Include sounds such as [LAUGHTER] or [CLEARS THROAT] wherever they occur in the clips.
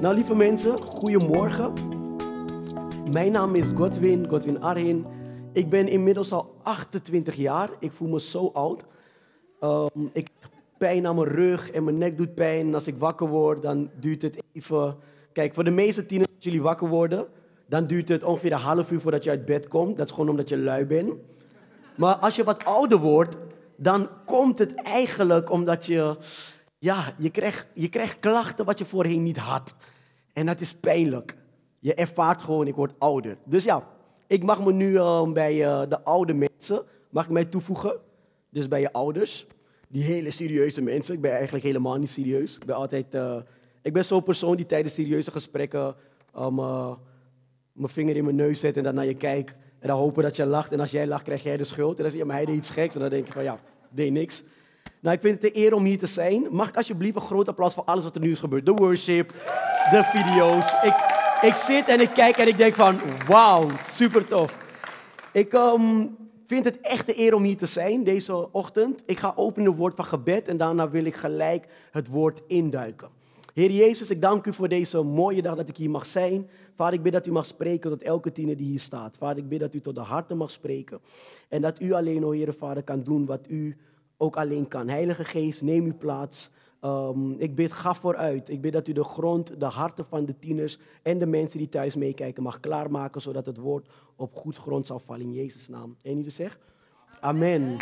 Nou, lieve mensen, goedemorgen. Mijn naam is Godwin, Godwin Arhin. Ik ben inmiddels al 28 jaar. Ik voel me zo oud. Um, ik heb pijn aan mijn rug en mijn nek doet pijn. En als ik wakker word, dan duurt het even. Kijk, voor de meeste tieners, als jullie wakker worden, dan duurt het ongeveer een half uur voordat je uit bed komt. Dat is gewoon omdat je lui bent. Maar als je wat ouder wordt, dan komt het eigenlijk omdat je, ja, je krijgt, je krijgt klachten wat je voorheen niet had. En dat is pijnlijk. Je ervaart gewoon, ik word ouder. Dus ja, ik mag me nu uh, bij uh, de oude mensen, mag ik mij toevoegen. Dus bij je ouders. Die hele serieuze mensen. Ik ben eigenlijk helemaal niet serieus. Ik ben altijd, uh, ik ben zo'n persoon die tijdens serieuze gesprekken mijn vinger in mijn neus zet en dan naar je kijkt. En dan hopen dat je lacht. En als jij lacht, krijg jij de schuld. En dan zie je, maar hij deed iets geks. En dan denk je van, ja, deed niks. Nou, ik vind het een eer om hier te zijn. Mag ik alsjeblieft een groot applaus voor alles wat er nu is gebeurd. De worship, de video's. Ik, ik zit en ik kijk en ik denk van, wauw, super tof. Ik um, vind het echt een eer om hier te zijn deze ochtend. Ik ga openen het woord van gebed en daarna wil ik gelijk het woord induiken. Heer Jezus, ik dank u voor deze mooie dag dat ik hier mag zijn. Vader, ik bid dat u mag spreken tot elke tiener die hier staat. Vader, ik bid dat u tot de harten mag spreken. En dat u alleen, o Heer Vader, kan doen wat u ook alleen kan. Heilige Geest, neem uw plaats. Um, ik bid, ga vooruit. Ik bid dat u de grond, de harten van de tieners en de mensen die thuis meekijken mag klaarmaken, zodat het woord op goed grond zal vallen in Jezus' naam. En ieder zegt? Amen.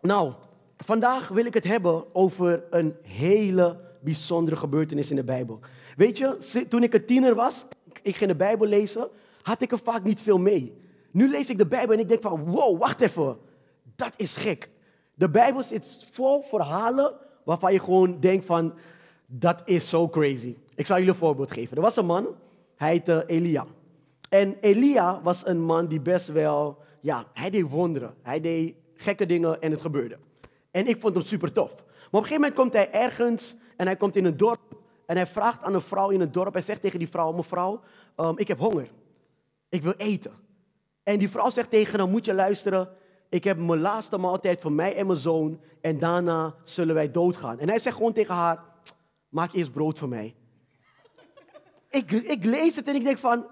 Nou, vandaag wil ik het hebben over een hele bijzondere gebeurtenis in de Bijbel. Weet je, toen ik een tiener was, ik ging de Bijbel lezen, had ik er vaak niet veel mee. Nu lees ik de Bijbel en ik denk van, wow, wacht even. Dat is gek. De Bijbel zit vol verhalen waarvan je gewoon denkt van, dat is zo crazy. Ik zal jullie een voorbeeld geven. Er was een man, hij heette Elia. En Elia was een man die best wel, ja, hij deed wonderen. Hij deed gekke dingen en het gebeurde. En ik vond hem super tof. Maar op een gegeven moment komt hij ergens en hij komt in een dorp en hij vraagt aan een vrouw in het dorp. Hij zegt tegen die vrouw, mevrouw, um, ik heb honger. Ik wil eten. En die vrouw zegt tegen hem, moet je luisteren. Ik heb mijn laatste maaltijd voor mij en mijn zoon. En daarna zullen wij doodgaan. En hij zegt gewoon tegen haar, maak eerst brood voor mij. ik, ik lees het en ik denk van,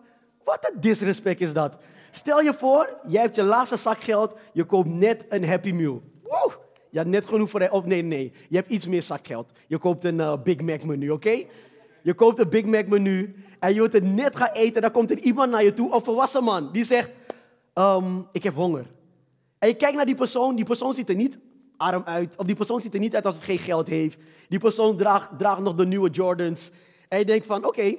wat een disrespect is dat. Stel je voor, jij hebt je laatste zakgeld, je koopt net een Happy Meal. Woe! Je had net genoeg voor... Of nee, nee. Je hebt iets meer zakgeld. Je koopt een uh, Big Mac menu, oké? Je koopt een Big Mac menu en je wilt het net gaan eten. Dan komt er iemand naar je toe, een volwassen man, die zegt... Um, ik heb honger. En je kijkt naar die persoon. Die persoon ziet er niet arm uit. Of die persoon ziet er niet uit alsof hij geen geld heeft. Die persoon draagt, draagt nog de nieuwe Jordans. En je denkt van, oké,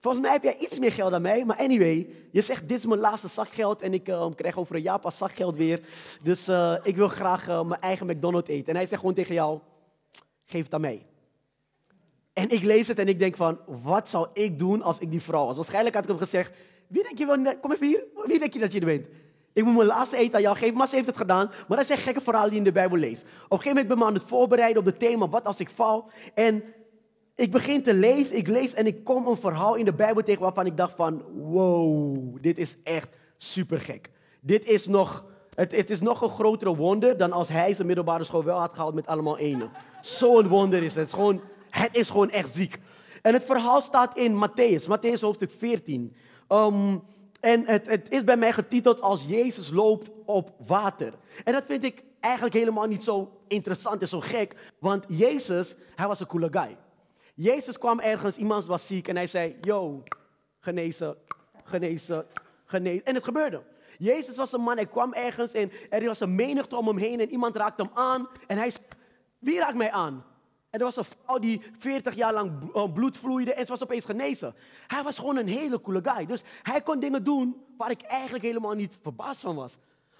volgens mij heb jij iets meer geld dan mij. Maar anyway, je zegt, dit is mijn laatste zakgeld. En ik uh, krijg over een jaar pas zakgeld weer. Dus uh, ik wil graag uh, mijn eigen McDonald's eten. En hij zegt gewoon tegen jou, geef het aan mij. En ik lees het en ik denk van, wat zou ik doen als ik die vrouw was? Waarschijnlijk had ik hem gezegd, wie denk je wel, kom even hier, wie denk je dat je er bent? Ik moet mijn laatste eten aan jou geven, ze heeft het gedaan. Maar dat zijn gekke verhalen die je in de Bijbel leest. Op een gegeven moment ben ik me aan het voorbereiden op het thema, wat als ik val? En ik begin te lezen, ik lees en ik kom een verhaal in de Bijbel tegen waarvan ik dacht van, wow, dit is echt super gek. Dit is nog, het, het is nog een grotere wonder dan als hij zijn middelbare school wel had gehaald met allemaal ene. Zo'n wonder is het. Het is, gewoon, het is gewoon echt ziek. En het verhaal staat in Matthäus, Matthäus hoofdstuk 14. Um, en het, het is bij mij getiteld als Jezus loopt op water. En dat vind ik eigenlijk helemaal niet zo interessant en zo gek. Want Jezus, hij was een coole guy. Jezus kwam ergens, iemand was ziek en hij zei, yo, genezen, genezen, genezen. En het gebeurde. Jezus was een man, hij kwam ergens en er was een menigte om hem heen en iemand raakte hem aan. En hij wie raakt mij aan? En er was een vrouw die 40 jaar lang eh, bloed vloeide en ze was opeens genezen. Hij was gewoon een hele coole guy. Dus hij kon dingen doen waar ik eigenlijk helemaal niet verbaasd van was.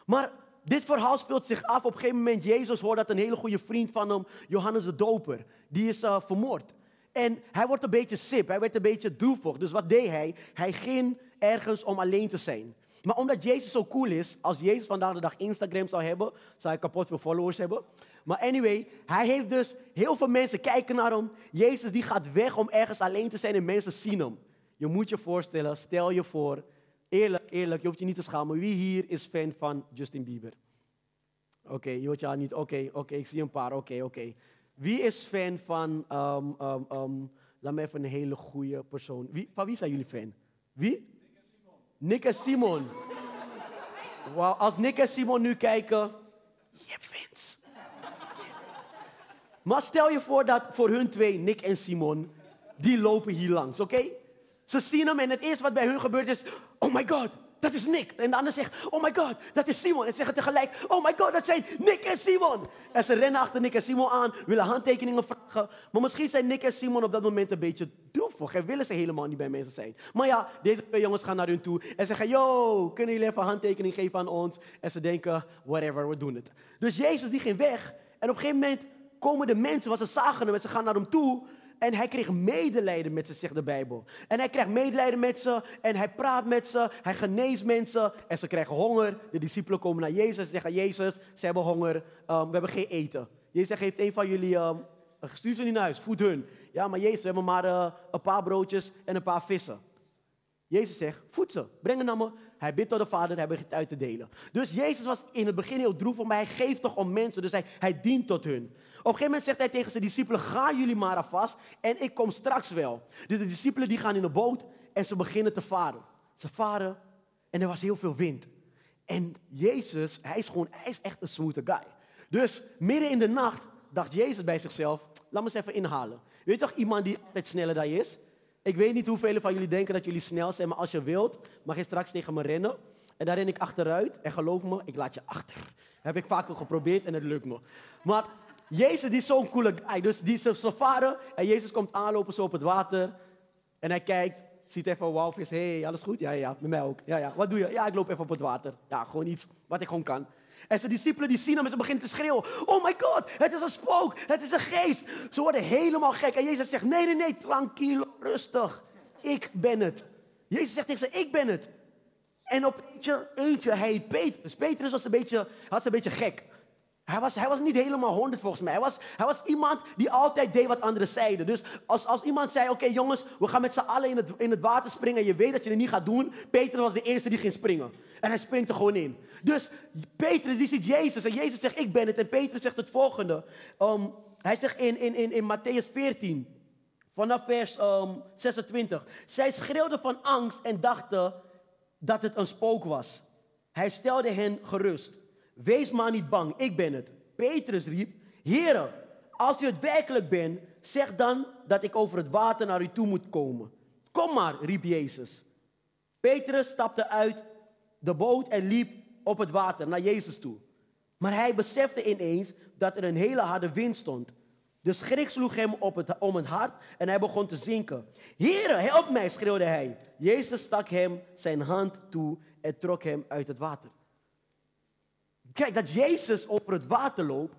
Maar dit verhaal speelt zich af. Op een gegeven moment, Jezus hoort dat een hele goede vriend van hem, Johannes de Doper, die is uh, vermoord. En hij wordt een beetje sip, hij werd een beetje droevig. Dus wat deed hij? Hij ging ergens om alleen te zijn. Maar omdat Jezus zo cool is, als Jezus vandaag de dag Instagram zou hebben, zou hij kapot veel followers hebben. Maar anyway, hij heeft dus heel veel mensen kijken naar hem. Jezus die gaat weg om ergens alleen te zijn en mensen zien hem. Je moet je voorstellen, stel je voor, eerlijk, eerlijk, je hoeft je niet te schamen. Wie hier is fan van Justin Bieber? Oké, okay, je hoort ja niet. Oké, oké, ik zie een paar. Oké, oké. Wie is fan van um, um, um, laat me even een hele goede persoon. Wie, van wie zijn jullie fan? Wie? Nick en Simon. Wauw, als Nick en Simon nu kijken, je hebt fans. Maar stel je voor dat voor hun twee, Nick en Simon, die lopen hier langs, oké? Ze zien hem en het eerste wat bij hun gebeurt is, oh my god, dat is Nick. En de ander zegt, oh my god, dat is Simon. En ze zeggen tegelijk, oh my god, dat zijn Nick en Simon. En ze rennen achter Nick en Simon aan, willen handtekeningen vragen. Maar misschien zijn Nick en Simon op dat moment een beetje droevig. En willen ze helemaal niet bij mensen zijn. Maar ja, deze twee jongens gaan naar hun toe en zeggen, yo, kunnen jullie even handtekening geven aan ons? En ze denken, whatever, we doen het. Dus Jezus die ging weg. En op een gegeven moment komen de mensen, want ze zagen hem en ze gaan naar hem toe. En hij kreeg medelijden met ze, zegt de Bijbel. En hij krijgt medelijden met ze. En hij praat met ze. Hij geneest mensen. En ze krijgen honger. De discipelen komen naar Jezus. Ze zeggen, Jezus, ze hebben honger. Um, we hebben geen eten. Jezus zegt, heeft een van jullie... Um, stuur ze niet naar huis, voed hun. Ja, maar Jezus, we hebben maar uh, een paar broodjes en een paar vissen. Jezus zegt, voed ze, breng het naar me. Hij bidt tot de Vader, hij begint uit te delen. Dus Jezus was in het begin heel droevig, maar hij geeft toch om mensen. Dus hij, hij dient tot hun. Op een gegeven moment zegt hij tegen zijn discipelen, ga jullie maar alvast en ik kom straks wel. Dus de discipelen die gaan in de boot en ze beginnen te varen. Ze varen en er was heel veel wind. En Jezus, hij is gewoon, hij is echt een smooth guy. Dus midden in de nacht dacht Jezus bij zichzelf, laat me eens even inhalen. Weet je toch iemand die altijd sneller dan je is? Ik weet niet hoeveel van jullie denken dat jullie snel zijn, maar als je wilt, mag je straks tegen me rennen. En daar ren ik achteruit. En geloof me, ik laat je achter. heb ik vaker geprobeerd en het lukt me. Maar Jezus die is zo'n coole guy. Dus die is zo varen en Jezus komt aanlopen zo op het water. En hij kijkt, ziet even een walvis. Hé, hey, alles goed? Ja, ja, met mij ook. Ja, ja. Wat doe je? Ja, ik loop even op het water. Ja, gewoon iets wat ik gewoon kan. En zijn discipelen die zien hem en ze beginnen te schreeuwen. Oh my god, het is een spook, het is een geest. Ze worden helemaal gek. En Jezus zegt, nee, nee, nee, tranquilo, rustig. Ik ben het. Jezus zegt tegen ze, ik ben het. En op eentje, eentje hij heet Petrus. Petrus was een beetje, was een beetje gek. Hij was, hij was niet helemaal honderd volgens mij. Hij was, hij was iemand die altijd deed wat anderen zeiden. Dus als, als iemand zei, oké jongens, we gaan met z'n allen in het, in het water springen. En je weet dat je het niet gaat doen. Petrus was de eerste die ging springen. En hij springt er gewoon in. Dus Petrus die ziet Jezus. En Jezus zegt, ik ben het. En Petrus zegt het volgende. Um, hij zegt in, in, in, Matthäus 14, vanaf vers um, 26. Zij schreeuwden van angst en dachten dat het een spook was. Hij stelde hen gerust. Wees maar niet bang, ik ben het. Petrus riep, Heere, als u het werkelijk bent, zeg dan dat ik over het water naar u toe moet komen. Kom maar, riep Jezus. Petrus stapte uit de boot en liep op het water naar Jezus toe. Maar hij besefte ineens dat er een hele harde wind stond. De schrik sloeg hem op het, om het hart en hij begon te zinken. Heere, help mij, schreeuwde hij. Jezus stak hem zijn hand toe en trok hem uit het water. Kijk, dat Jezus over het water loopt,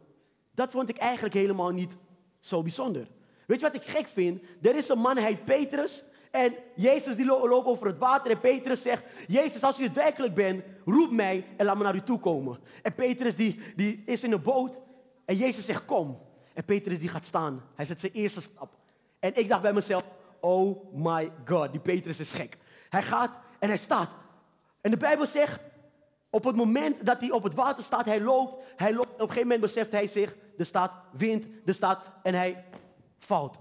dat vond ik eigenlijk helemaal niet zo bijzonder. Weet je wat ik gek vind? Er is een man, hij heet Petrus. En Jezus die loopt over het water en Petrus zegt, Jezus, als u het werkelijk bent, roep mij en laat me naar u toe komen. En Petrus die, die is in een boot en Jezus zegt, kom. En Petrus die gaat staan. Hij zet zijn eerste stap. En ik dacht bij mezelf, oh my god, die Petrus is gek. Hij gaat en hij staat. En de Bijbel zegt, op het moment dat hij op het water staat, hij loopt, hij loopt. Op een gegeven moment beseft hij zich, er staat wind, er staat, en hij valt.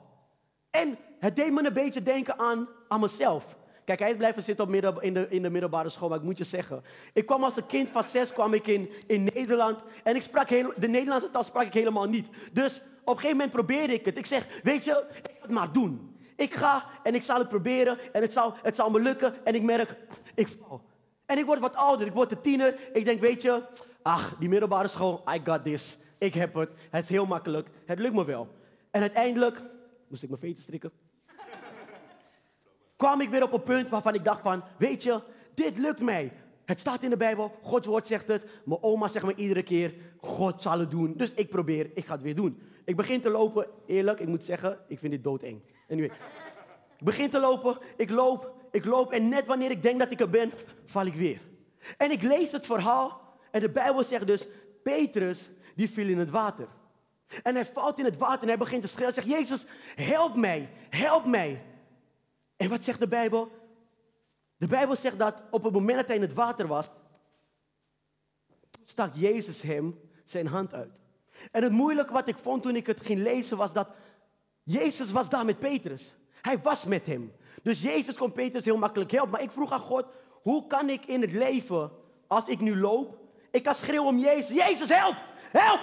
En het deed me een beetje denken aan, aan mezelf. Kijk, hij blijven zitten op in, de, in de middelbare school, maar ik moet je zeggen. Ik kwam als een kind van zes kwam ik in, in Nederland. En ik sprak de Nederlandse taal sprak ik helemaal niet. Dus op een gegeven moment probeerde ik het. Ik zeg, weet je, ik ga het maar doen. Ik ga en ik zal het proberen en het zal, het zal me lukken. En ik merk, ik val. En ik word wat ouder, ik word een tiener. Ik denk, weet je, ach, die middelbare school, I got this. Ik heb het, het is heel makkelijk, het lukt me wel. En uiteindelijk, moest ik mijn veten strikken, kwam ik weer op een punt waarvan ik dacht van, weet je, dit lukt mij. Het staat in de Bijbel, Gods woord zegt het. Mijn oma zegt me iedere keer, God zal het doen. Dus ik probeer, ik ga het weer doen. Ik begin te lopen, eerlijk, ik moet zeggen, ik vind dit doodeng. Anyway, ik begin te lopen, ik loop, ik loop en net wanneer ik denk dat ik er ben, val ik weer. En ik lees het verhaal en de Bijbel zegt dus, Petrus, die viel in het water. En hij valt in het water en hij begint te schreeuwen. Hij zegt, Jezus, help mij, help mij. En wat zegt de Bijbel? De Bijbel zegt dat op het moment dat hij in het water was, stak Jezus hem zijn hand uit. En het moeilijke wat ik vond toen ik het ging lezen was dat Jezus was daar met Petrus. Hij was met hem. Dus Jezus kon Petrus heel makkelijk helpen. Maar ik vroeg aan God, hoe kan ik in het leven, als ik nu loop, ik kan schreeuwen om Jezus, Jezus help, help!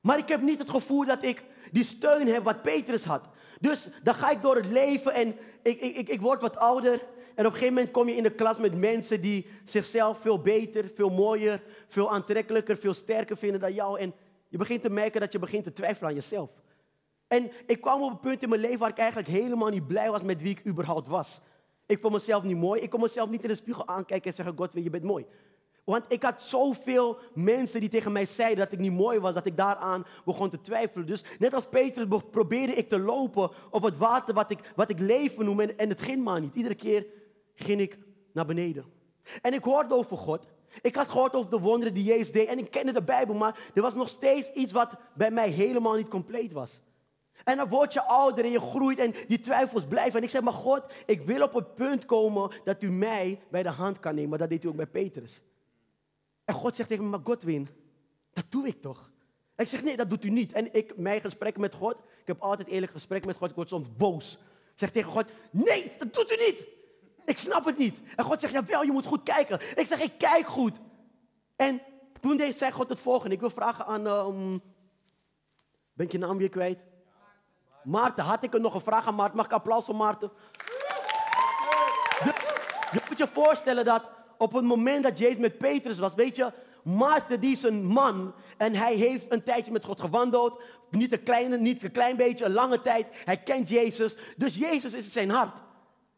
Maar ik heb niet het gevoel dat ik die steun heb wat Petrus had. Dus dan ga ik door het leven en ik, ik, ik, ik word wat ouder. En op een gegeven moment kom je in de klas met mensen die zichzelf veel beter, veel mooier, veel aantrekkelijker, veel sterker vinden dan jou. En je begint te merken dat je begint te twijfelen aan jezelf. En ik kwam op een punt in mijn leven waar ik eigenlijk helemaal niet blij was met wie ik überhaupt was. Ik vond mezelf niet mooi. Ik kon mezelf niet in de spiegel aankijken en zeggen, God, je bent mooi. Want ik had zoveel mensen die tegen mij zeiden dat ik niet mooi was, dat ik daaraan begon te twijfelen. Dus net als Petrus probeerde ik te lopen op het water wat ik, wat ik leven noem en, en het ging maar niet. Iedere keer ging ik naar beneden. En ik hoorde over God. Ik had gehoord over de wonderen die Jezus deed en ik kende de Bijbel, maar er was nog steeds iets wat bij mij helemaal niet compleet was. En dan word je ouder en je groeit en die twijfels blijven. En ik zeg, maar God, ik wil op het punt komen dat u mij bij de hand kan nemen. Dat deed u ook bij Petrus. En God zegt tegen me, maar Godwin, dat doe ik toch? Ik zeg, nee, dat doet u niet. En ik, mijn gesprek met God, ik heb altijd eerlijk gesprek met God, ik word soms boos. Ik zeg tegen God, nee, dat doet u niet. Ik snap het niet. En God zegt, jawel, je moet goed kijken. Ik zeg, ik kijk goed. En toen zei God het volgende. Ik wil vragen aan, um, ben je naam weer kwijt? Maarten, had ik er nog een vraag aan Maarten? Mag ik applaus voor Maarten? Je moet je voorstellen dat op het moment dat Jezus met Petrus was, weet je, Maarten die is een man en hij heeft een tijdje met God gewandeld. Niet een, kleine, niet een klein beetje, een lange tijd. Hij kent Jezus. Dus Jezus is zijn hart.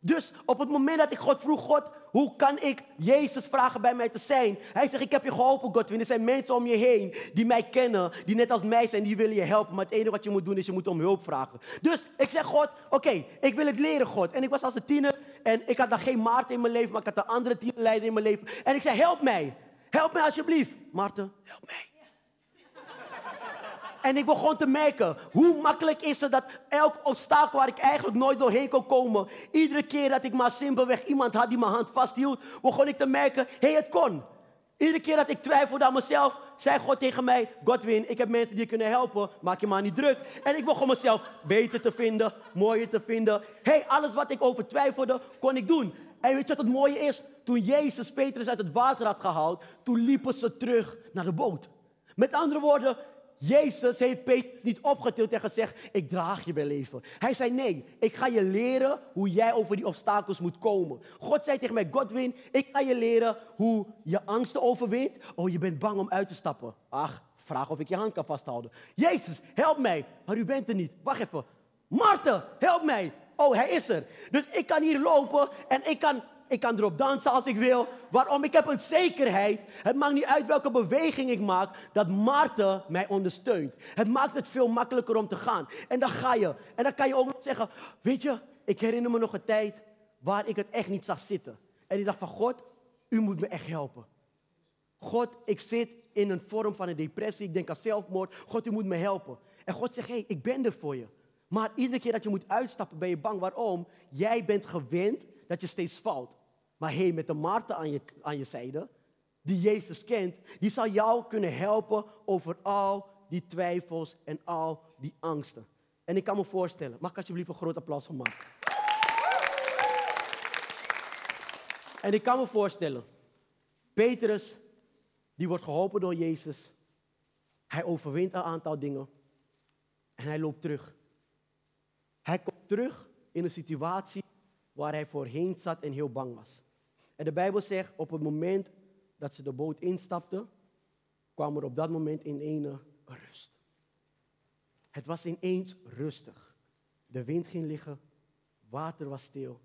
Dus op het moment dat ik God vroeg, God, hoe kan ik Jezus vragen bij mij te zijn? Hij zegt, ik heb je geholpen, Godwin. Er zijn mensen om je heen die mij kennen, die net als mij zijn, die willen je helpen. Maar het enige wat je moet doen is, je moet om hulp vragen. Dus ik zeg, God, oké, ik wil het leren, God. En ik was als een tiener en ik had dan geen Maarten in mijn leven, maar ik had een andere tienerleider in mijn leven. En ik zei, help mij. Help mij alsjeblieft. Maarten, help mij. En ik begon te merken, hoe makkelijk is het dat elk obstakel waar ik eigenlijk nooit doorheen kon komen, iedere keer dat ik maar simpelweg iemand had die mijn hand vasthield, begon ik te merken, hé, hey, het kon. Iedere keer dat ik twijfelde aan mezelf, zei God tegen mij, Godwin, ik heb mensen die kunnen helpen, maak je maar niet druk. En ik begon mezelf beter te vinden, mooier te vinden. Hé, hey, alles wat ik over twijfelde, kon ik doen. En weet je wat het mooie is? Toen Jezus Petrus uit het water had gehaald, toen liepen ze terug naar de boot. Met andere woorden, Jezus heeft Petrus niet opgetild en gezegd, ik draag je wel leven. Hij zei, nee, ik ga je leren hoe jij over die obstakels moet komen. God zei tegen mij, Godwin, ik ga je leren hoe je angsten overwint. Oh, je bent bang om uit te stappen. Ach, vraag of ik je hand kan vasthouden. Jezus, help mij. Maar u bent er niet. Wacht even. Marten, help mij. Oh, hij is er. Dus ik kan hier lopen en ik kan ik kan erop dansen als ik wil. Waarom? Ik heb een zekerheid. Het maakt niet uit welke beweging ik maak, dat Maarten mij ondersteunt. Het maakt het veel makkelijker om te gaan. En dan ga je. En dan kan je ook nog zeggen, weet je, ik herinner me nog een tijd waar ik het echt niet zag zitten. En ik dacht van, God, u moet me echt helpen. God, ik zit in een vorm van een depressie, ik denk aan zelfmoord. God, u moet me helpen. En God zegt, hé, hey, ik ben er voor je. Maar iedere keer dat je moet uitstappen, ben je bang. Waarom? Jij bent gewend dat je steeds valt. Maar hé, met de Maarten aan je, aan je zijde, die Jezus kent, die zal jou kunnen helpen over al die twijfels en al die angsten. En ik kan me voorstellen, mag ik alsjeblieft een groot applaus voor Maarten? En ik kan me voorstellen, Petrus, die wordt geholpen door Jezus. Hij overwint een aantal dingen. En hij loopt terug. Hij komt terug in een situatie waar hij voorheen zat en heel bang was. En de Bijbel zegt, op het moment dat ze de boot instapten, kwam er op dat moment in ene rust. Het was ineens rustig. De wind ging liggen, water was stil.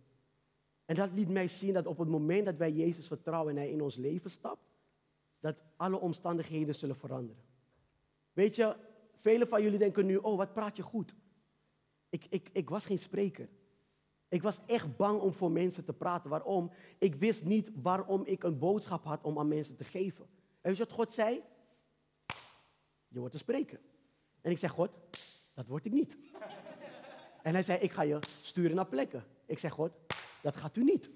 En dat liet mij zien dat op het moment dat wij Jezus vertrouwen en Hij in ons leven stapt, dat alle omstandigheden zullen veranderen. Weet je, velen van jullie denken nu, oh wat praat je goed. Ik, ik, ik was geen spreker. Ik was echt bang om voor mensen te praten. Waarom? Ik wist niet waarom ik een boodschap had om aan mensen te geven. En weet je wat God zei? Je wordt een spreker. En ik zeg, God, dat word ik niet. En hij zei, ik ga je sturen naar plekken. Ik zeg, God, dat gaat u niet.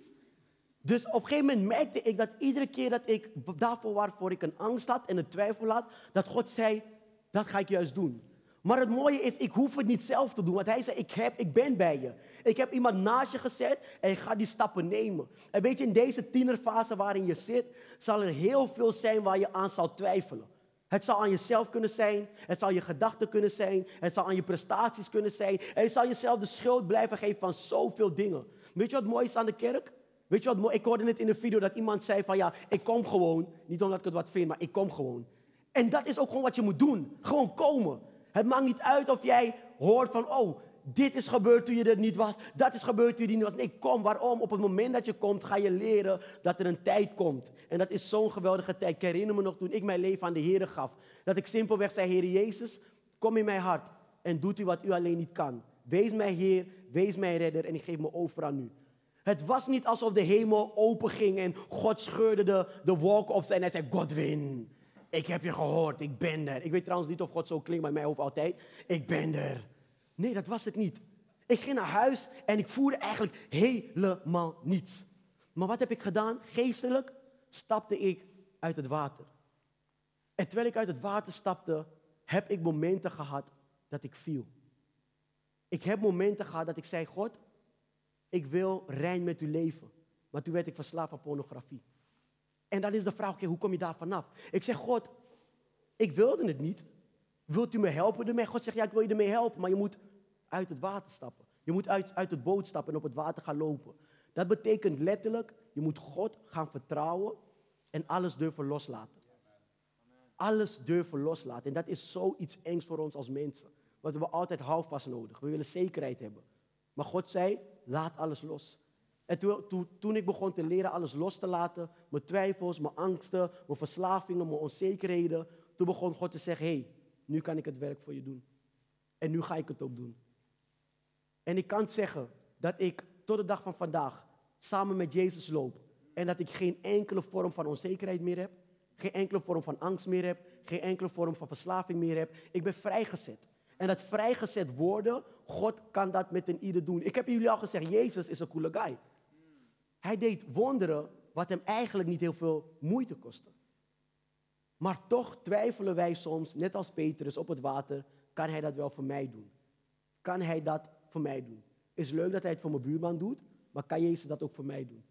Dus op een gegeven moment merkte ik dat iedere keer dat ik daarvoor waarvoor ik een angst had en een twijfel had, dat God zei, dat ga ik juist doen. Maar het mooie is, ik hoef het niet zelf te doen. Want hij zei, ik, heb, ik ben bij je. Ik heb iemand naast je gezet en ik ga die stappen nemen. En weet je, in deze tienerfase waarin je zit, zal er heel veel zijn waar je aan zal twijfelen. Het zal aan jezelf kunnen zijn, het zal je gedachten kunnen zijn, het zal aan je prestaties kunnen zijn. En je zal jezelf de schuld blijven geven van zoveel dingen. Weet je wat mooi is aan de kerk? Weet je wat mooi? Ik hoorde net in de video dat iemand zei van ja, ik kom gewoon. Niet omdat ik het wat vind, maar ik kom gewoon. En dat is ook gewoon wat je moet doen. Gewoon komen. Het maakt niet uit of jij hoort van, oh, dit is gebeurd toen je er niet was. Dat is gebeurd toen je er niet was. Nee, kom. Waarom? Op het moment dat je komt, ga je leren dat er een tijd komt. En dat is zo'n geweldige tijd. Ik herinner me nog toen ik mijn leven aan de Heer gaf. Dat ik simpelweg zei, Heer Jezus, kom in mijn hart. En doet u wat u alleen niet kan. Wees mijn Heer, wees mijn redder en ik geef me over aan u. Het was niet alsof de hemel open ging en God scheurde de, de wolken op en hij zei, Godwin, ik heb je gehoord, ik ben er. Ik weet trouwens niet of God zo klinkt, in mijn hoofd altijd, ik ben er. Nee, dat was het niet. Ik ging naar huis en ik voelde eigenlijk helemaal niets. Maar wat heb ik gedaan? Geestelijk stapte ik uit het water. En terwijl ik uit het water stapte, heb ik momenten gehad dat ik viel. Ik heb momenten gehad dat ik zei, God, ik wil rein met uw leven. Maar toen werd ik verslaafd aan pornografie. En dan is de vraag, hoe kom je daar vanaf? Ik zeg, God, ik wilde het niet. Wilt u me helpen ermee? God zegt, ja, ik wil je ermee helpen, maar je moet uit het water stappen. Je moet uit, uit het boot stappen en op het water gaan lopen. Dat betekent letterlijk, je moet God gaan vertrouwen en alles durven loslaten. Alles durven loslaten. En dat is zoiets engs voor ons als mensen. Want we hebben altijd houvast nodig. We willen zekerheid hebben. Maar God zei, laat alles los. En toen, toen, ik begon te leren alles los te laten, mijn twijfels, mijn angsten, mijn verslavingen, mijn onzekerheden, toen begon God te zeggen, hé, hey, nu kan ik het werk voor je doen. En nu ga ik het ook doen. En ik kan zeggen dat ik tot de dag van vandaag samen met Jezus loop. En dat ik geen enkele vorm van onzekerheid meer heb. Geen enkele vorm van angst meer heb. Geen enkele vorm van verslaving meer heb. Ik ben vrijgezet. En dat vrijgezet worden, God kan dat met een ieder doen. Ik heb jullie al gezegd, Jezus is een coole guy. Hij deed wonderen wat hem eigenlijk niet heel veel moeite kostte. Maar toch twijfelen wij soms, net als Petrus op het water, kan hij dat wel voor mij doen? Kan hij dat voor mij doen? Is leuk dat hij het voor mijn buurman doet, maar kan Jezus dat ook voor mij doen?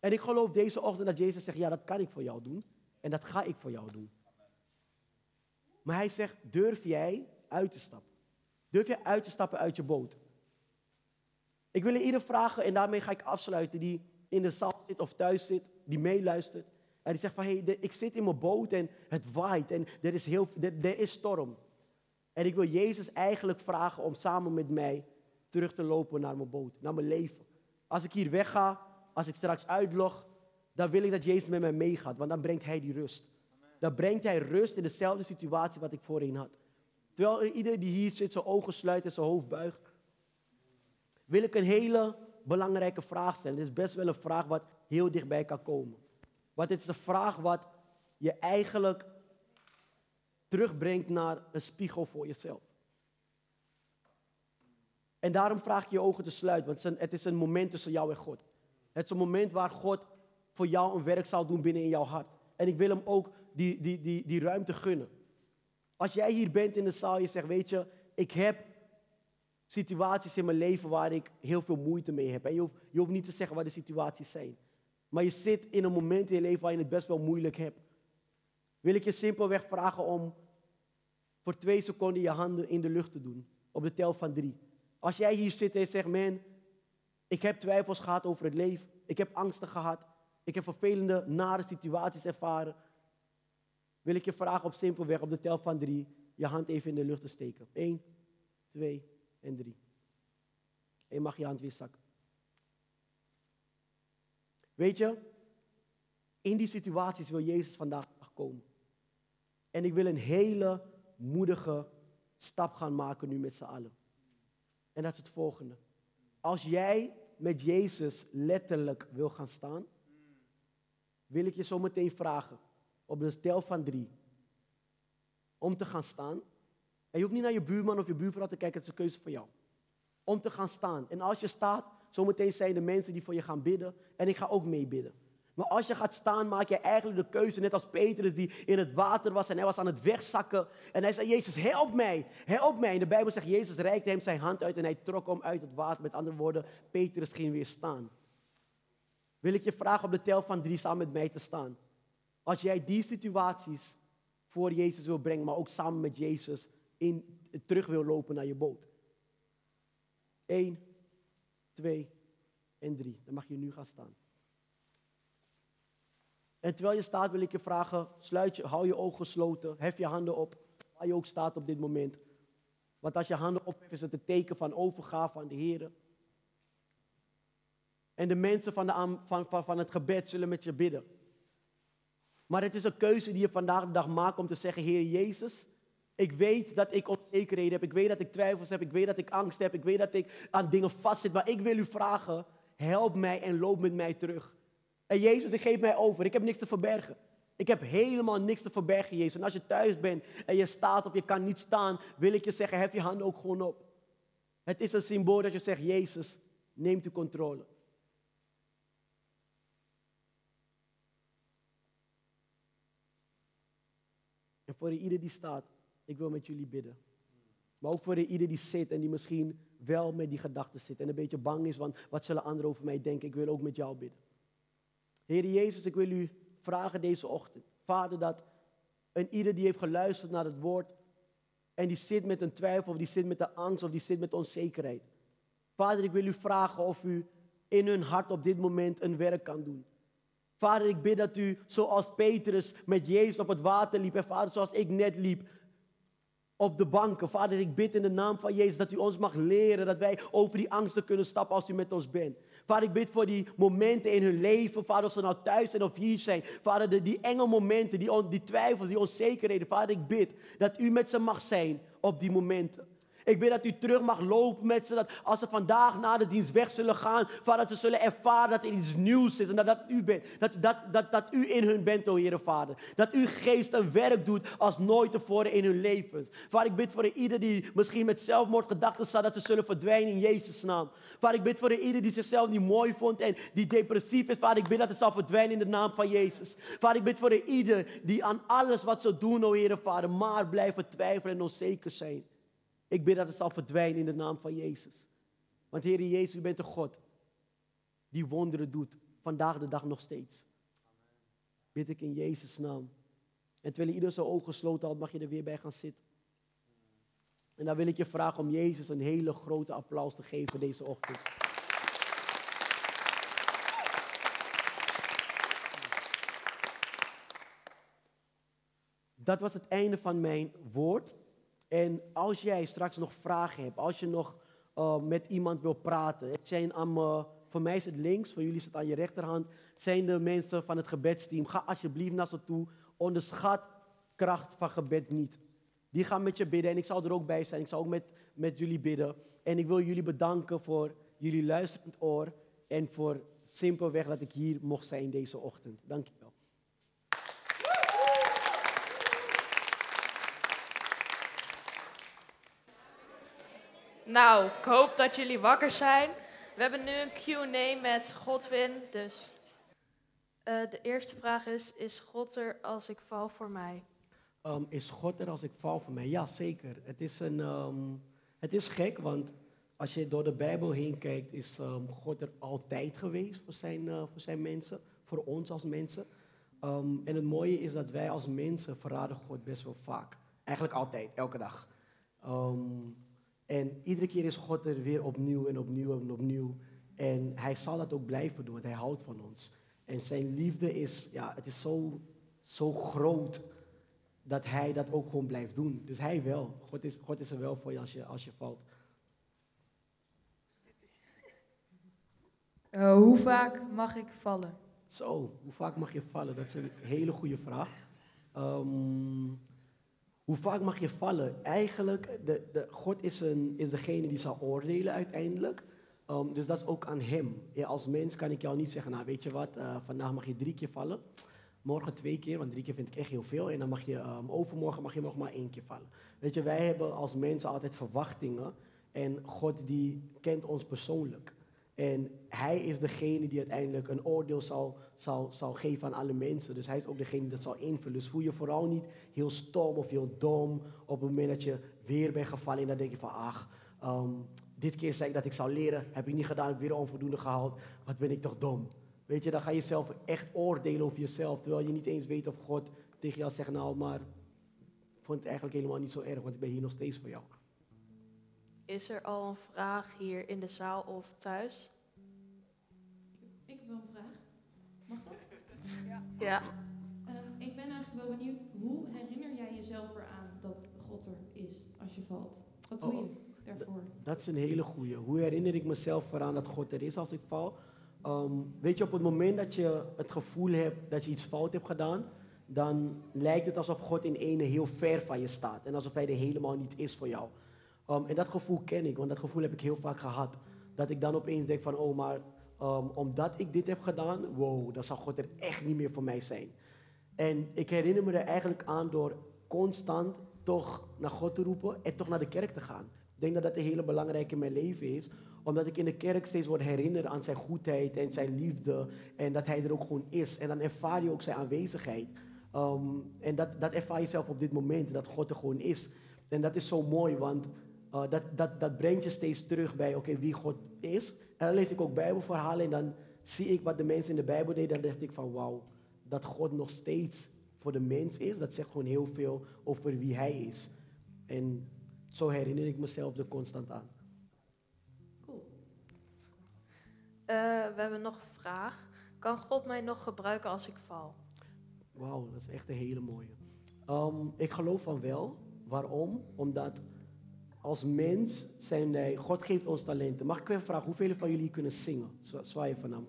En ik geloof deze ochtend dat Jezus zegt, ja dat kan ik voor jou doen en dat ga ik voor jou doen. Maar hij zegt, durf jij uit te stappen? Durf jij uit te stappen uit je boot? Ik wil ieder vragen en daarmee ga ik afsluiten die in de zaal zit of thuis zit, die meeluistert. En die zegt van, hé, hey, ik zit in mijn boot en het waait en er is, heel, er, is storm. En ik wil Jezus eigenlijk vragen om samen met mij terug te lopen naar mijn boot, naar mijn leven. Als ik hier wegga, als ik straks uitlog, dan wil ik dat Jezus met mij meegaat, want dan brengt Hij die rust. Dan brengt Hij rust in dezelfde situatie wat ik voorheen had. Terwijl ieder die hier zit zijn ogen sluit en zijn hoofd buigt, wil ik een hele belangrijke vraag stellen. Het is best wel een vraag wat heel dichtbij kan komen. Want het is een vraag wat je eigenlijk terugbrengt naar een spiegel voor jezelf. En daarom vraag ik je ogen te sluiten, want het is een moment tussen jou en God. Het is een moment waar God voor jou een werk zal doen binnen in jouw hart. En ik wil hem ook die, die, die, die ruimte gunnen. Als jij hier bent in de zaal, je zegt, weet je, ik heb situaties in mijn leven waar ik heel veel moeite mee heb. En je hoeft, je hoeft niet te zeggen waar de situaties zijn. Maar je zit in een moment in je leven waar je het best wel moeilijk hebt. Wil ik je simpelweg vragen om voor twee seconden je handen in de lucht te doen. Op de tel van drie. Als jij hier zit en zegt, man, ik heb twijfels gehad over het leven. Ik heb angsten gehad. Ik heb vervelende, nare situaties ervaren. Wil ik je vragen op simpelweg op de tel van drie je hand even in de lucht te steken. Eén, twee, en drie. En je mag je hand weer zakken. Weet je, in die situaties wil Jezus vandaag komen. En ik wil een hele moedige stap gaan maken nu met z'n allen. En dat is het volgende. Als jij met Jezus letterlijk wil gaan staan, wil ik je zo meteen vragen, op de tel van drie, om te gaan staan je hoeft niet naar je buurman of je buurvrouw te kijken, het is een keuze voor jou. Om te gaan staan. En als je staat, zometeen zijn de mensen die voor je gaan bidden. En ik ga ook meebidden. Maar als je gaat staan, maak je eigenlijk de keuze, net als Petrus die in het water was en hij was aan het wegzakken. En hij zei, Jezus, help mij, help mij. En de Bijbel zegt, Jezus reikte hem zijn hand uit en hij trok hem uit het water. Met andere woorden, Petrus ging weer staan. Wil ik je vragen op de tel van drie samen met mij te staan. Als jij die situaties voor Jezus wil brengen, maar ook samen met Jezus terug wil lopen naar je boot. Eén, twee en drie. Dan mag je nu gaan staan. En terwijl je staat wil ik je vragen, sluit je, hou je ogen gesloten, hef je handen op, waar je ook staat op dit moment. Want als je handen opheft is het een teken van overgave aan de Heer. En de mensen van, de, van, van, van het gebed zullen met je bidden. Maar het is een keuze die je vandaag de dag maakt om te zeggen, Heer Jezus, ik weet dat ik onzekerheden heb, ik weet dat ik twijfels heb, ik weet dat ik angst heb, ik weet dat ik aan dingen vastzit, maar ik wil u vragen, help mij en loop met mij terug. En Jezus, ik geef mij over. Ik heb niks te verbergen. Ik heb helemaal niks te verbergen, Jezus. En als je thuis bent en je staat of je kan niet staan, wil ik je zeggen, hef je handen ook gewoon op. Het is een symbool dat je zegt, Jezus, neemt u controle. En voor ieder die staat, ik wil met jullie bidden. Maar ook voor ieder die zit en die misschien wel met die gedachten zit en een beetje bang is, want wat zullen anderen over mij denken? Ik wil ook met jou bidden. Heer Jezus, ik wil u vragen deze ochtend. Vader, dat een ieder die heeft geluisterd naar het woord en die zit met een twijfel of die zit met de angst of die zit met onzekerheid. Vader, ik wil u vragen of u in hun hart op dit moment een werk kan doen. Vader, ik bid dat u zoals Petrus met Jezus op het water liep en vader, zoals ik net liep, op de banken. Vader, ik bid in de naam van Jezus dat u ons mag leren dat wij over die angsten kunnen stappen als u met ons bent. Vader, ik bid voor die momenten in hun leven, Vader, of ze nou thuis zijn of hier zijn. Vader, de, die enge momenten, die, die twijfels, die onzekerheden. Vader, ik bid dat u met ze mag zijn op die momenten. Ik bid dat u terug mag lopen met ze. Dat als ze vandaag na de dienst weg zullen gaan. Vader, dat ze zullen ervaren dat er iets nieuws is. En dat, dat u bent. Dat, dat, dat, dat u in hun bent, o Heere Vader. Dat uw geest een werk doet als nooit tevoren in hun levens. Vader, ik bid voor ieder die misschien met zelfmoordgedachten staat. Dat ze zullen verdwijnen in Jezus' naam. Vader, ik bid voor ieder die zichzelf niet mooi vond. En die depressief is. Vader, ik bid dat het zal verdwijnen in de naam van Jezus. Vader, ik bid voor ieder die aan alles wat ze doen, o Heere Vader. Maar blijven twijfelen en onzeker zijn. Ik bid dat het zal verdwijnen in de naam van Jezus. Want Heer Jezus, u bent de God die wonderen doet. Vandaag de dag nog steeds. Bid ik in Jezus' naam. En terwijl ieder zijn ogen gesloten had, mag je er weer bij gaan zitten. En dan wil ik je vragen om Jezus een hele grote applaus te geven deze ochtend. Dat was het einde van mijn woord. En als jij straks nog vragen hebt, als je nog uh, met iemand wil praten, het zijn aan me, voor mij is het links, voor jullie is het aan je rechterhand, zijn de mensen van het gebedsteam. Ga alsjeblieft naar ze toe. Onderschat kracht van gebed niet. Die gaan met je bidden en ik zal er ook bij zijn. Ik zal ook met, met jullie bidden. En ik wil jullie bedanken voor jullie luisterend oor en voor simpelweg dat ik hier mocht zijn deze ochtend. Dank Nou, ik hoop dat jullie wakker zijn. We hebben nu een Q&A met Godwin, dus uh, de eerste vraag is, is God er als ik val voor mij? Um, is God er als ik val voor mij? Ja, zeker. Het is, een, um, het is gek, want als je door de Bijbel heen kijkt, is um, God er altijd geweest voor zijn, uh, voor zijn mensen, voor ons als mensen. en het mooie is dat wij als mensen verraden God best wel vaak. Eigenlijk altijd, elke dag. En iedere keer is God er weer opnieuw en opnieuw en opnieuw. En hij zal dat ook blijven doen, want hij houdt van ons. En zijn liefde is, ja, het is zo, zo groot dat hij dat ook gewoon blijft doen. Dus hij wel. God is, God is er wel voor je als je, als je valt. Uh, hoe vaak mag ik vallen? Zo, hoe vaak mag je vallen? Dat is een hele goede vraag. Um, hoe vaak mag je vallen? Eigenlijk, de, de, God is, een, is degene die zal oordelen uiteindelijk. Um, dus dat is ook aan hem. Ja, als mens kan ik jou niet zeggen, nou weet je wat, uh, vandaag mag je drie keer vallen. Morgen twee keer, want drie keer vind ik echt heel veel. En dan mag je, um, overmorgen mag je nog maar één keer vallen. Weet je, wij hebben als mensen altijd verwachtingen. En God die kent ons persoonlijk. En hij is degene die uiteindelijk een oordeel zal, zal, zal geven aan alle mensen. Dus hij is ook degene die dat zal invullen. Dus voel je vooral niet heel stom of heel dom op het moment dat je weer bent gevallen. En dan denk je van, ach, ehm, dit keer zei ik dat ik zou leren. Heb ik niet gedaan, heb ik weer onvoldoende gehaald. Wat ben ik toch dom. Weet je, dan ga je zelf echt oordelen over jezelf. Terwijl je niet eens weet of God tegen jou zegt, nou, maar ik vond het eigenlijk helemaal niet zo erg, want ik ben hier nog steeds voor jou. Is er al een vraag hier in de zaal of thuis? Ik heb wel een vraag. Mag dat? Ja. Ehm, ik ben eigenlijk wel benieuwd, hoe herinner jij jezelf eraan dat God er is als je valt? Wat doe Oh, je daarvoor? Dat is een hele goeie. Hoe herinner ik mezelf eraan dat God er is als ik val? Ehm, weet je, op het moment dat je het gevoel hebt dat je iets fout hebt gedaan, dan lijkt het alsof God in ene heel ver van je staat. En alsof hij er helemaal niet is voor jou. Ehm, en dat gevoel ken ik, want dat gevoel heb ik heel vaak gehad. Dat ik dan opeens denk van, oh maar, ehm, omdat ik dit heb gedaan, wow, dan zal God er echt niet meer voor mij zijn. En ik herinner me er eigenlijk aan door constant toch naar God te roepen en toch naar de kerk te gaan. Ik denk dat dat een hele belangrijke in mijn leven is, omdat ik in de kerk steeds word herinnerd aan zijn goedheid en zijn liefde en dat hij er ook gewoon is. En dan ervaar je ook zijn aanwezigheid. Ehm, en dat, dat ervaar je zelf op dit moment, dat God er gewoon is. En dat is zo mooi, want uh, dat, dat, dat brengt je steeds terug bij oké, wie God is. En dan lees ik ook Bijbelverhalen en dan zie ik wat de mensen in de Bijbel deden. Dan dacht ik van wauw, dat God nog steeds voor de mens is. Dat zegt gewoon heel veel over wie hij is. En zo herinner ik mezelf er constant aan. Cool. Eh, we hebben nog een vraag. Kan God mij nog gebruiken als ik val? Wauw, dat is echt een hele mooie. Um, ik geloof van wel. Waarom? Omdat als mens zijn wij, God geeft ons talenten. Mag ik even vragen, hoeveel van jullie kunnen zingen? Zwaai naar me.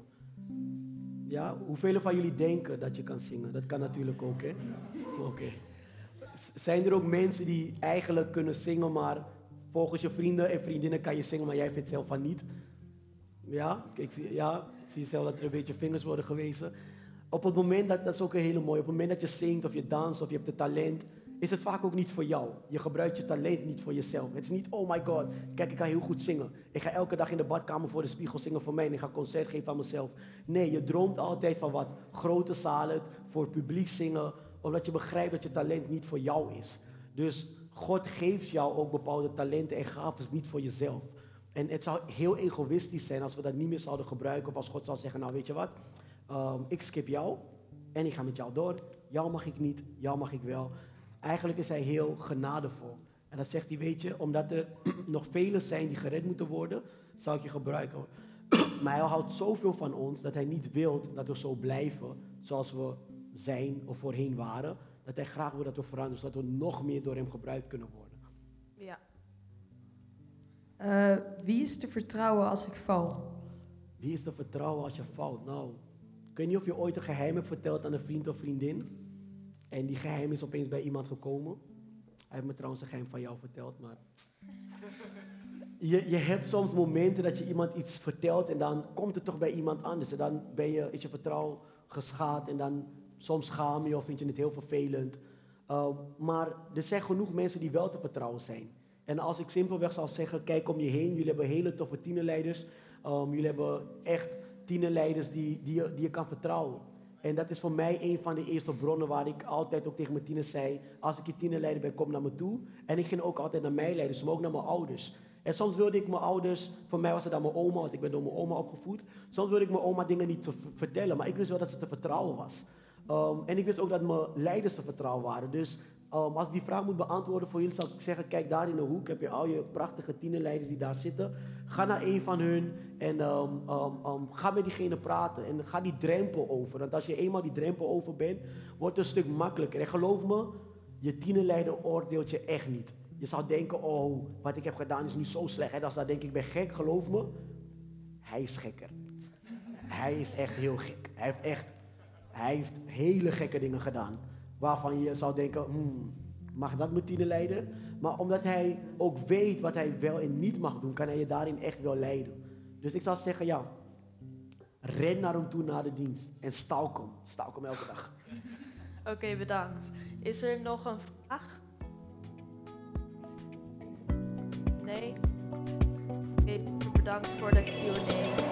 Ja, hoeveel van jullie denken dat je kan zingen? Dat kan natuurlijk ook, hè? Oké. Zijn er ook mensen die eigenlijk kunnen zingen, maar volgens je vrienden en vriendinnen kan je zingen, maar jij vindt zelf van niet? Ja, ik zie, ja, zie zelf dat er een beetje vingers worden gewezen. Op het moment, dat, dat is ook een hele mooie, op het moment dat je zingt of je danst of je hebt het talent, is het vaak ook niet voor jou. Je gebruikt je talent niet voor jezelf. Het is niet, oh my god, kijk, ik kan heel goed zingen. Ik ga elke dag in de badkamer voor de spiegel zingen voor mij en ik ga concert geven aan mezelf. Nee, je droomt altijd van wat grote zalen, voor publiek zingen, omdat je begrijpt dat je talent niet voor jou is. Dus God geeft jou ook bepaalde talenten en gaven niet voor jezelf. En het zou heel egoïstisch zijn als we dat niet meer zouden gebruiken. Of als God zou zeggen, nou weet je wat, um, ik skip jou en ik ga met jou door. Jou mag ik niet, jou mag ik wel. Eigenlijk is hij heel genadevol. En dan zegt hij, weet je, omdat er [CLEARS THROAT] nog velen zijn die gered moeten worden, zal ik je gebruiken. [CLEARS THROAT] maar hij houdt zoveel van ons dat hij niet wil dat we zo blijven zoals we zijn of voorheen waren. Dat hij graag wil dat we veranderen, zodat we nog meer door hem gebruikt kunnen worden. Ja. Uh, wie is te vertrouwen als ik val? Wie is te vertrouwen als je valt? Nou, ik weet niet of je ooit een geheim hebt verteld aan een vriend of vriendin. En die geheim is opeens bij iemand gekomen. Hij heeft me trouwens een geheim van jou verteld, maar... [LAUGHS] Je, je hebt soms momenten dat je iemand iets vertelt en dan komt het toch bij iemand anders. En dan ben je, is je vertrouwen geschaad en dan soms schaam je of vind je het heel vervelend. Uh, maar er zijn genoeg mensen die wel te vertrouwen zijn. En als ik simpelweg zal zeggen, kijk om je heen. Jullie hebben hele toffe tienerleiders. Um, jullie hebben echt tienerleiders die, die, je, die je kan vertrouwen. En dat is voor mij een van de eerste bronnen waar ik altijd ook tegen mijn tieners zei... als ik je tienerleider ben, kom naar me toe. En ik ging ook altijd naar mijn leiders, maar ook naar mijn ouders. En soms wilde ik mijn ouders, voor mij was het dan mijn oma, want ik ben door mijn oma opgevoed. Soms wilde ik mijn oma dingen niet te vertellen, maar ik wist wel dat ze te vertrouwen was. Um, en ik wist ook dat mijn leiders te vertrouwen waren. Dus um, als die vraag moet beantwoorden voor jullie, zou ik zeggen: kijk daar in de hoek, heb je al je prachtige tienerleiders die daar zitten. Ga naar een van hun en um, ga met diegene praten. En ga die drempel over. Want als je eenmaal die drempel over bent, wordt het een stuk makkelijker. En geloof me, je tienerleider oordeelt je echt niet. Je zou denken: oh, wat ik heb gedaan is niet zo slecht. En als dat denk ik ben gek, geloof me, hij is gekker. Hij is echt heel gek. Hij heeft echt hij heeft hele gekke dingen gedaan. Waarvan je zou denken, hmm, mag dat mijn tienerleider? Maar omdat hij ook weet wat hij wel en niet mag doen, kan hij je daarin echt wel leiden. Dus ik zou zeggen, ja, ren naar hem toe na de dienst. En stalk hem. Stalk hem elke dag. [LAUGHS] Oké, bedankt. Is er nog een vraag? Nee? Okay, bedankt voor de Q&A.